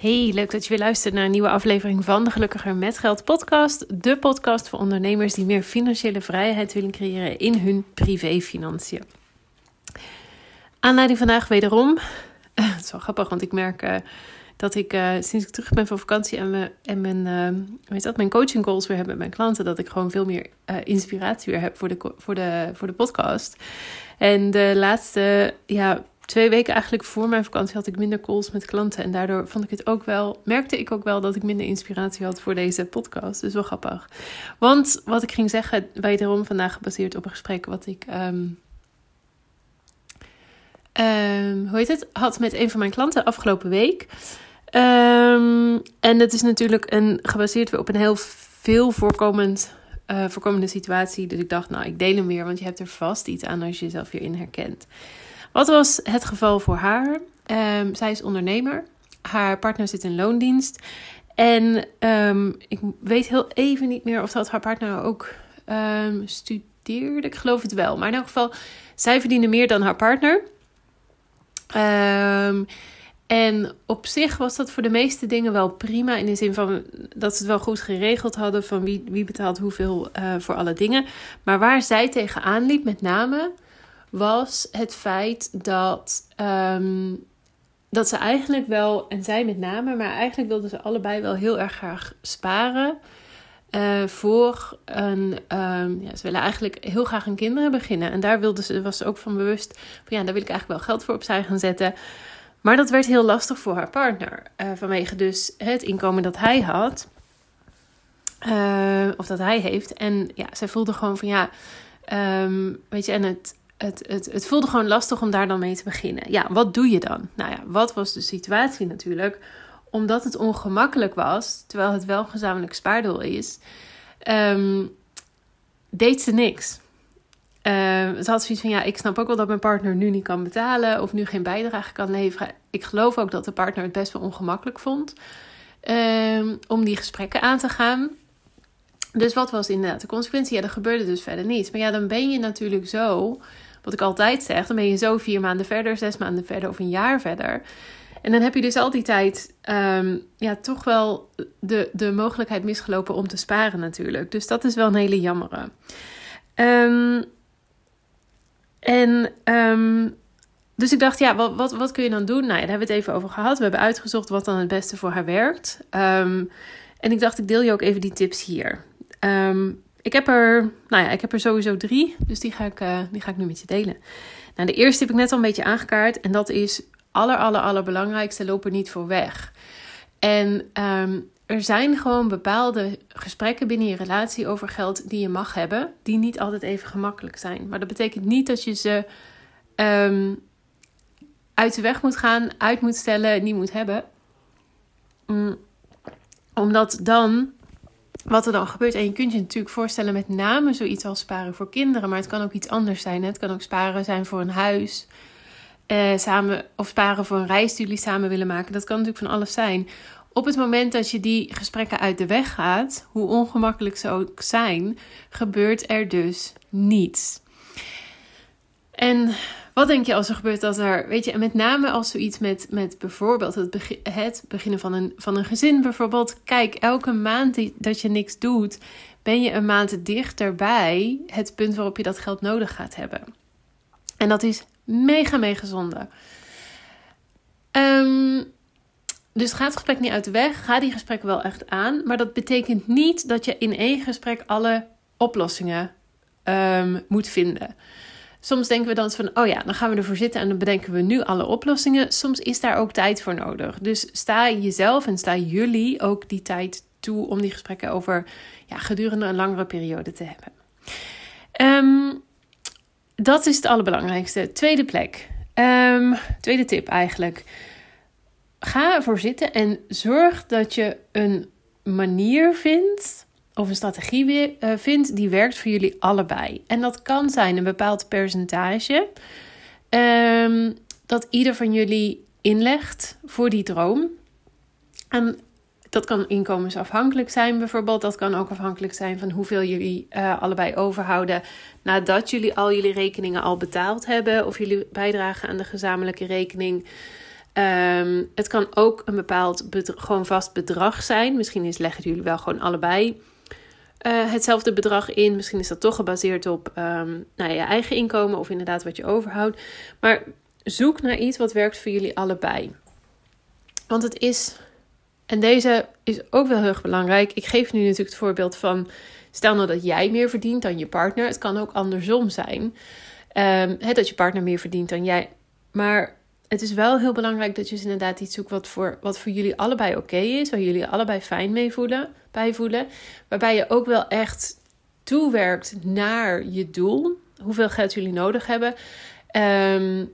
Hey, leuk dat je weer luistert naar een nieuwe aflevering van de Gelukkiger met Geld podcast. De podcast voor ondernemers die meer financiële vrijheid willen creëren in hun privéfinanciën. Aanleiding vandaag wederom. het is wel grappig, want ik merk uh, dat ik uh, sinds ik terug ben van vakantie en, me, en mijn, uh, weet dat, mijn coaching calls weer heb met mijn klanten, dat ik gewoon veel meer inspiratie weer heb voor de, voor, de, voor de podcast. En de laatste ja, twee weken eigenlijk voor mijn vakantie had ik minder calls met klanten. En daardoor vond ik het ook wel, merkte ik ook wel dat ik minder inspiratie had voor deze podcast. Dus wel grappig. Want wat ik ging zeggen, wederom vandaag gebaseerd op een gesprek wat ik. Um, um, hoe heet het? Had met een van mijn klanten afgelopen week. Um, en het is natuurlijk een, gebaseerd weer op een heel veel voorkomend uh, voorkomende situatie. Dus ik dacht, nou, ik deel hem weer, want je hebt er vast iets aan als je jezelf hierin herkent. Wat was het geval voor haar? Um, zij is ondernemer. Haar partner zit in loondienst. En um, ik weet heel even niet meer of dat haar partner ook um, studeerde. Ik geloof het wel. Maar in elk geval, zij verdiende meer dan haar partner. en op zich was dat voor de meeste dingen wel prima. In de zin van dat ze het wel goed geregeld hadden. Van wie, wie betaalt hoeveel uh, voor alle dingen. Maar waar zij tegenaan liep, met name was het feit dat, um, dat ze eigenlijk wel, en zij met name, maar eigenlijk wilden ze allebei wel heel erg graag sparen. Uh, voor een, um, ja, ze willen eigenlijk heel graag een kinderen beginnen. En daar wilde ze, was ze ook van bewust van ja, daar wil ik eigenlijk wel geld voor opzij gaan zetten. Maar dat werd heel lastig voor haar partner. Uh, vanwege dus het inkomen dat hij had. Uh, of dat hij heeft. En ja, zij voelde gewoon van ja, um, weet je, en het, het, het, het voelde gewoon lastig om daar dan mee te beginnen. Ja, wat doe je dan? Nou ja, wat was de situatie natuurlijk? Omdat het ongemakkelijk was, terwijl het wel gezamenlijk spaardoel is, um, deed ze niks. Uh, ze had zoiets van, ja, ik snap ook wel dat mijn partner nu niet kan betalen of nu geen bijdrage kan leveren. Ik geloof ook dat de partner het best wel ongemakkelijk vond um, om die gesprekken aan te gaan. Dus wat was inderdaad de consequentie? Ja, er gebeurde dus verder niets. Maar ja, dan ben je natuurlijk zo wat ik altijd zeg, dan ben je zo vier maanden verder, zes maanden verder of een jaar verder. En dan heb je dus al die tijd um, ja, toch wel de, de mogelijkheid misgelopen om te sparen natuurlijk. Dus dat is wel een hele jammere. Um, en um, dus ik dacht, ja, wat, wat, wat kun je dan doen? Nou ja, daar hebben we het even over gehad. We hebben uitgezocht wat dan het beste voor haar werkt. en ik dacht, ik deel je ook even die tips hier. Ik heb er, nou ja, ik heb er sowieso drie, dus die ga ik, uh, die ga ik nu met je delen. Nou, de eerste heb ik net al een beetje aangekaart en dat is aller, aller, allerbelangrijkste, loop er niet voor weg. En um, er zijn gewoon bepaalde gesprekken binnen je relatie over geld die je mag hebben, die niet altijd even gemakkelijk zijn. Maar dat betekent niet dat je ze um, uit de weg moet gaan, uit moet stellen, niet moet hebben. Mm, omdat dan wat er dan gebeurt. En je kunt je natuurlijk voorstellen met name zoiets als sparen voor kinderen. Maar het kan ook iets anders zijn. Het kan ook sparen zijn voor een huis. Eh, samen, of sparen voor een reis die jullie samen willen maken. Dat kan natuurlijk van alles zijn. Op het moment dat je die gesprekken uit de weg gaat, hoe ongemakkelijk ze ook zijn, gebeurt er dus niets. En wat denk je als er gebeurt dat er, weet je, en met name als zoiets met, met bijvoorbeeld het, begin, het beginnen van een, van een gezin bijvoorbeeld. Kijk, elke maand die, dat je niks doet, ben je een maand dichterbij het punt waarop je dat geld nodig gaat hebben. En dat is mega, mega zonde. Um, dus ga het gesprek niet uit de weg. Ga die gesprekken wel echt aan. Maar dat betekent niet dat je in één gesprek alle oplossingen um, moet vinden. Soms denken we dan van, oh ja, dan gaan we ervoor zitten en dan bedenken we nu alle oplossingen. Soms is daar ook tijd voor nodig. Dus sta jezelf en sta jullie ook die tijd toe om die gesprekken over ja, gedurende een langere periode te hebben. Um, dat is het allerbelangrijkste. Tweede plek. Um, tweede tip eigenlijk. Ga ervoor zitten en zorg dat je een manier vindt of een strategie uh, vindt die werkt voor jullie allebei. En dat kan zijn een bepaald percentage um, dat ieder van jullie inlegt voor die droom. En dat kan inkomensafhankelijk zijn bijvoorbeeld. Dat kan ook afhankelijk zijn van hoeveel jullie uh, allebei overhouden nadat jullie al jullie rekeningen al betaald hebben. Of jullie bijdragen aan de gezamenlijke rekening Ehm, het kan ook een bepaald gewoon vast bedrag zijn. Misschien is, leggen jullie wel gewoon allebei uh, hetzelfde bedrag in. Misschien is dat toch gebaseerd op um, nou, je eigen inkomen of inderdaad wat je overhoudt. Maar zoek naar iets wat werkt voor jullie allebei. Want het is, en deze is ook wel heel erg belangrijk. Ik geef nu natuurlijk het voorbeeld van, stel nou dat jij meer verdient dan je partner. Het kan ook andersom zijn. Um, dat je partner meer verdient dan jij. Maar het is wel heel belangrijk dat je dus inderdaad iets zoekt wat voor, wat voor jullie allebei oké is. Waar jullie allebei fijn mee voelen, bij voelen. Waarbij je ook wel echt toewerkt naar je doel. Hoeveel geld jullie nodig hebben. Um,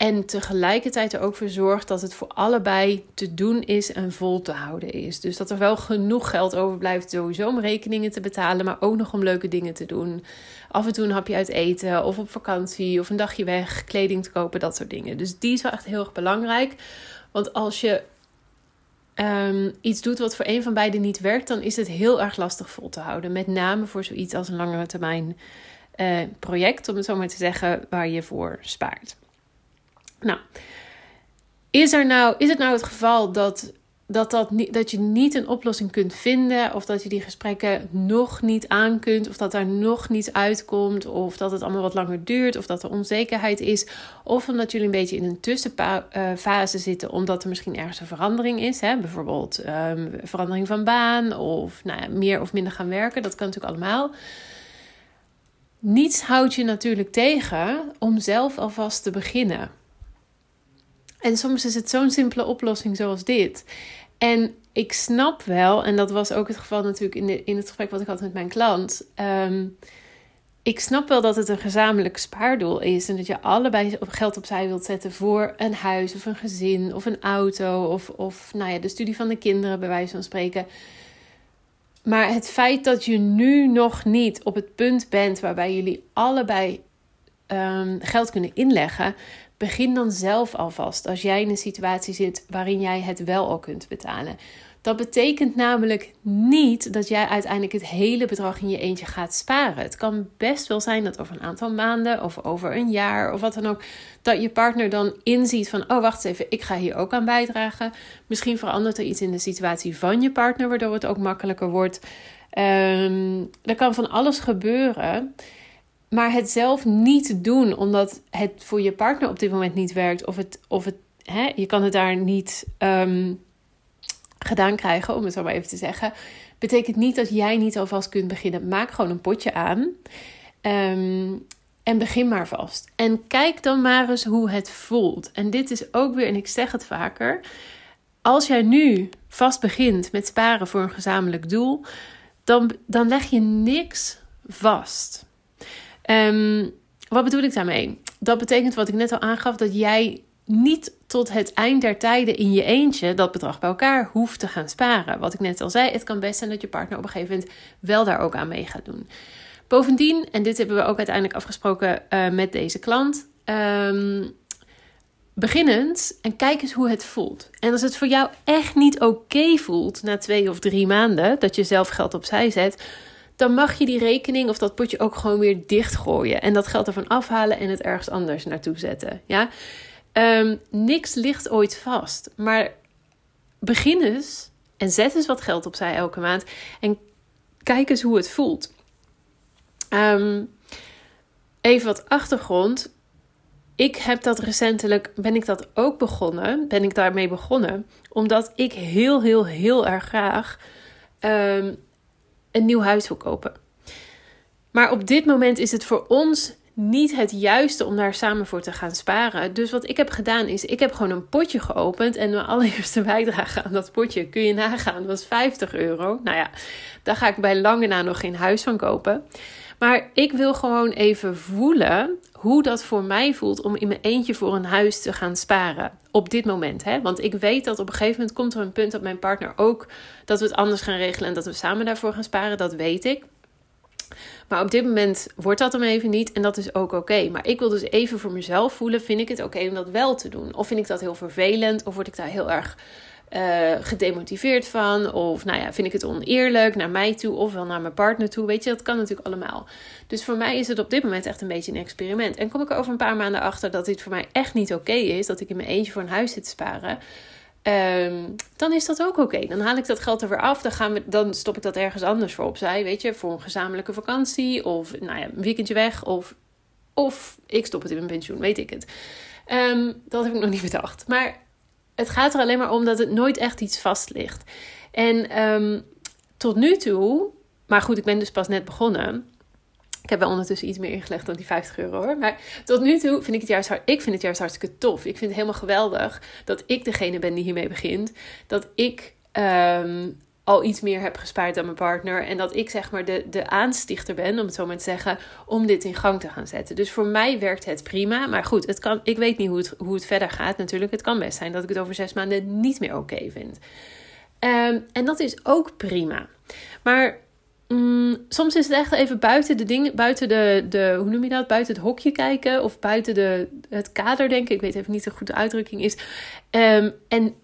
en tegelijkertijd er ook voor zorgt dat het voor allebei te doen is en vol te houden is. Dus dat er wel genoeg geld overblijft, sowieso om rekeningen te betalen, maar ook nog om leuke dingen te doen. Af en toe een hapje uit eten, of op vakantie, of een dagje weg, kleding te kopen, dat soort dingen. Dus die is wel echt heel erg belangrijk. Want als je um, iets doet wat voor een van beiden niet werkt, dan is het heel erg lastig vol te houden. Met name voor zoiets als een langere termijn uh, project, om het zo maar te zeggen, waar je voor spaart. Nou, is, er nou, is het nou het geval dat, dat, dat, niet, dat je niet een oplossing kunt vinden, of dat je die gesprekken nog niet aan kunt, of dat er nog niets uitkomt, of dat het allemaal wat langer duurt, of dat er onzekerheid is, of omdat jullie een beetje in een tussenfase zitten, omdat er misschien ergens een verandering is, hè? bijvoorbeeld um, verandering van baan, of nou ja, meer of minder gaan werken, dat kan natuurlijk allemaal. Niets houdt je natuurlijk tegen om zelf alvast te beginnen. En soms is het zo'n simpele oplossing zoals dit. En ik snap wel, en dat was ook het geval natuurlijk in, in het gesprek wat ik had met mijn klant. Ehm, ik snap wel dat het een gezamenlijk spaardoel is en dat je allebei geld opzij wilt zetten voor een huis of een gezin of een auto of, of nou ja, de studie van de kinderen, bij wijze van spreken. Maar het feit dat je nu nog niet op het punt bent waarbij jullie allebei um, geld kunnen inleggen, Begin dan zelf alvast als jij in een situatie zit waarin jij het wel al kunt betalen. Dat betekent namelijk niet dat jij uiteindelijk het hele bedrag in je eentje gaat sparen. Het kan best wel zijn dat over een aantal maanden of over een jaar of wat dan ook, dat je partner dan inziet van, oh wacht even, ik ga hier ook aan bijdragen. Misschien verandert er iets in de situatie van je partner, waardoor het ook makkelijker wordt. Um, er kan van alles gebeuren. Maar het zelf niet doen omdat het voor je partner op dit moment niet werkt. Of, het, of het, hè, je kan het daar niet um, gedaan krijgen, om het zo maar even te zeggen. Betekent niet dat jij niet alvast kunt beginnen. Maak gewoon een potje aan. Um, en begin maar vast. En kijk dan maar eens hoe het voelt. En dit is ook weer, en ik zeg het vaker. Als jij nu vast begint met sparen voor een gezamenlijk doel, dan, dan leg je niks vast. Um, wat bedoel ik daarmee? Dat betekent wat ik net al aangaf, dat jij niet tot het eind der tijden in je eentje dat bedrag bij elkaar hoeft te gaan sparen. Wat ik net al zei, het kan best zijn dat je partner op een gegeven moment wel daar ook aan mee gaat doen. Bovendien, en dit hebben we ook uiteindelijk afgesproken uh, met deze klant. Um, beginnend en kijk eens hoe het voelt. En als het voor jou echt niet oké voelt na twee of drie maanden dat je zelf geld opzij zet, dan mag je die rekening of dat potje ook gewoon weer dichtgooien. En dat geld ervan afhalen en het ergens anders naartoe zetten. Ja? Um, niks ligt ooit vast. Maar begin eens en zet eens wat geld opzij elke maand. En kijk eens hoe het voelt. Um, even wat achtergrond. Ik heb dat recentelijk, ben ik dat ook begonnen, ben ik daarmee begonnen, omdat ik heel, heel, heel erg graag um, een nieuw huis wil kopen. Maar op dit moment is het voor ons niet het juiste om daar samen voor te gaan sparen. Dus wat ik heb gedaan is, ik heb gewoon een potje geopend. En mijn allereerste bijdrage aan dat potje, kun je nagaan, was 50 euro. Nou ja, daar ga ik bij lange na nog geen huis van kopen. Maar ik wil gewoon even voelen hoe dat voor mij voelt om in mijn eentje voor een huis te gaan sparen. Op dit moment. Hè? Want ik weet dat op een gegeven moment komt er een punt dat mijn partner ook dat we het anders gaan regelen en dat we samen daarvoor gaan sparen. Dat weet ik. Maar op dit moment wordt dat hem even niet en dat is ook oké. Maar ik wil dus even voor mezelf voelen: vind ik het oké om dat wel te doen? Of vind ik dat heel vervelend? Of word ik daar heel erg uh, gedemotiveerd van. Of nou ja, vind ik het oneerlijk naar mij toe of wel naar mijn partner toe. Weet je, dat kan natuurlijk allemaal. Dus voor mij is het op dit moment echt een beetje een experiment. En kom ik er over een paar maanden achter dat dit voor mij echt niet oké is. Dat ik in mijn eentje voor een huis zit te sparen. Um, dan is dat ook oké. Dan haal ik dat geld er weer af. Dan, gaan we, dan stop ik dat ergens anders voor opzij. Weet je, voor een gezamenlijke vakantie. Of nou ja, een weekendje weg. Of, of ik stop het in mijn pensioen. Weet ik het. Um, dat heb ik nog niet bedacht. Maar het gaat er alleen maar om dat het nooit echt iets vast ligt. En um, tot nu toe. Maar goed, ik ben dus pas net begonnen. Ik heb wel ondertussen iets meer ingelegd dan die 50 euro hoor. Maar tot nu toe vind ik het juist, ik vind het juist hartstikke tof. Ik vind het helemaal geweldig dat ik degene ben die hiermee begint. Dat ik um, al iets meer heb gespaard dan mijn partner. En dat ik zeg maar de, de aanstichter ben, om het zo maar te zeggen, om dit in gang te gaan zetten. Dus voor mij werkt het prima. Maar goed, het kan, ik weet niet hoe het, hoe het verder gaat natuurlijk. Het kan best zijn dat ik het over zes maanden niet meer oké vind. Um, en dat is ook prima. Maar Mm, soms is het echt even buiten de dingen, buiten de, de, hoe noem je dat? Buiten het hokje kijken of buiten de, het kader denken. Ik weet even niet de uitdrukking is. Um, en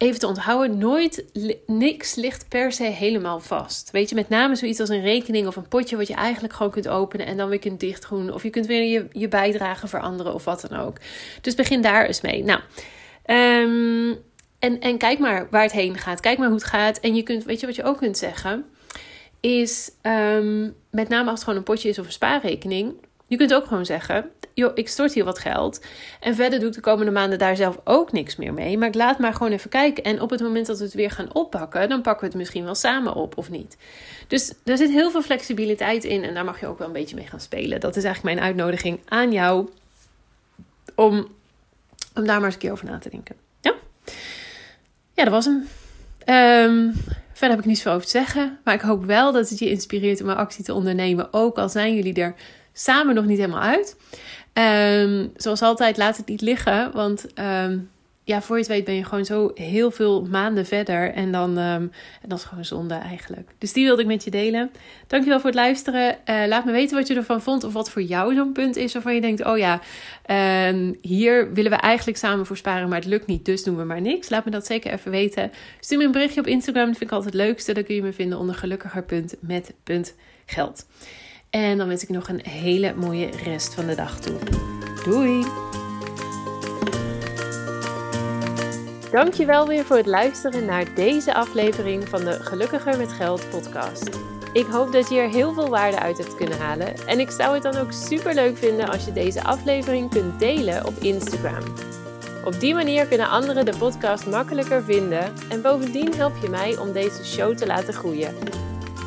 even te onthouden, nooit, niks ligt per se helemaal vast. Weet je, met name zoiets als een rekening of een potje wat je eigenlijk gewoon kunt openen en dan weer kunt dichtgroen. Of je kunt weer je, je bijdrage veranderen of wat dan ook. Dus begin daar eens mee. Nou, um, en, en kijk maar waar het heen gaat. Kijk maar hoe het gaat. En je kunt, weet je wat je ook kunt zeggen? is um, met name als het gewoon een potje is of een spaarrekening. Je kunt ook gewoon zeggen: joh, ik stort hier wat geld. En verder doe ik de komende maanden daar zelf ook niks meer mee. Maar ik laat maar gewoon even kijken. En op het moment dat we het weer gaan oppakken, dan pakken we het misschien wel samen op of niet. Dus er zit heel veel flexibiliteit in. En daar mag je ook wel een beetje mee gaan spelen. Dat is eigenlijk mijn uitnodiging aan jou. Om, om daar maar eens een keer over na te denken. Ja, ja dat was hem. Um, Verder heb ik niet zoveel over te zeggen. Maar ik hoop wel dat het je inspireert om een actie te ondernemen. Ook al zijn jullie er samen nog niet helemaal uit. Um, zoals altijd, laat het niet liggen. Want um, ja, voor je het weet ben je gewoon zo heel veel maanden verder. En dan um, en dat is gewoon zonde eigenlijk. Dus die wilde ik met je delen. Dankjewel voor het luisteren. Uh, laat me weten wat je ervan vond. Of wat voor jou zo'n punt is waarvan je denkt... oh ja, hier willen we eigenlijk samen voor sparen... maar het lukt niet, dus doen we maar niks. Laat me dat zeker even weten. Stuur me een berichtje op Instagram. Dat vind ik altijd het leukste. Dan kun je me vinden onder gelukkiger.met.geld. En dan wens ik nog een hele mooie rest van de dag toe. Doei! Dankjewel weer voor het luisteren naar deze aflevering van de Gelukkiger met Geld podcast. Ik hoop dat je er heel veel waarde uit hebt kunnen halen. En ik zou het dan ook super leuk vinden als je deze aflevering kunt delen op Instagram. Op die manier kunnen anderen de podcast makkelijker vinden en bovendien help je mij om deze show te laten groeien.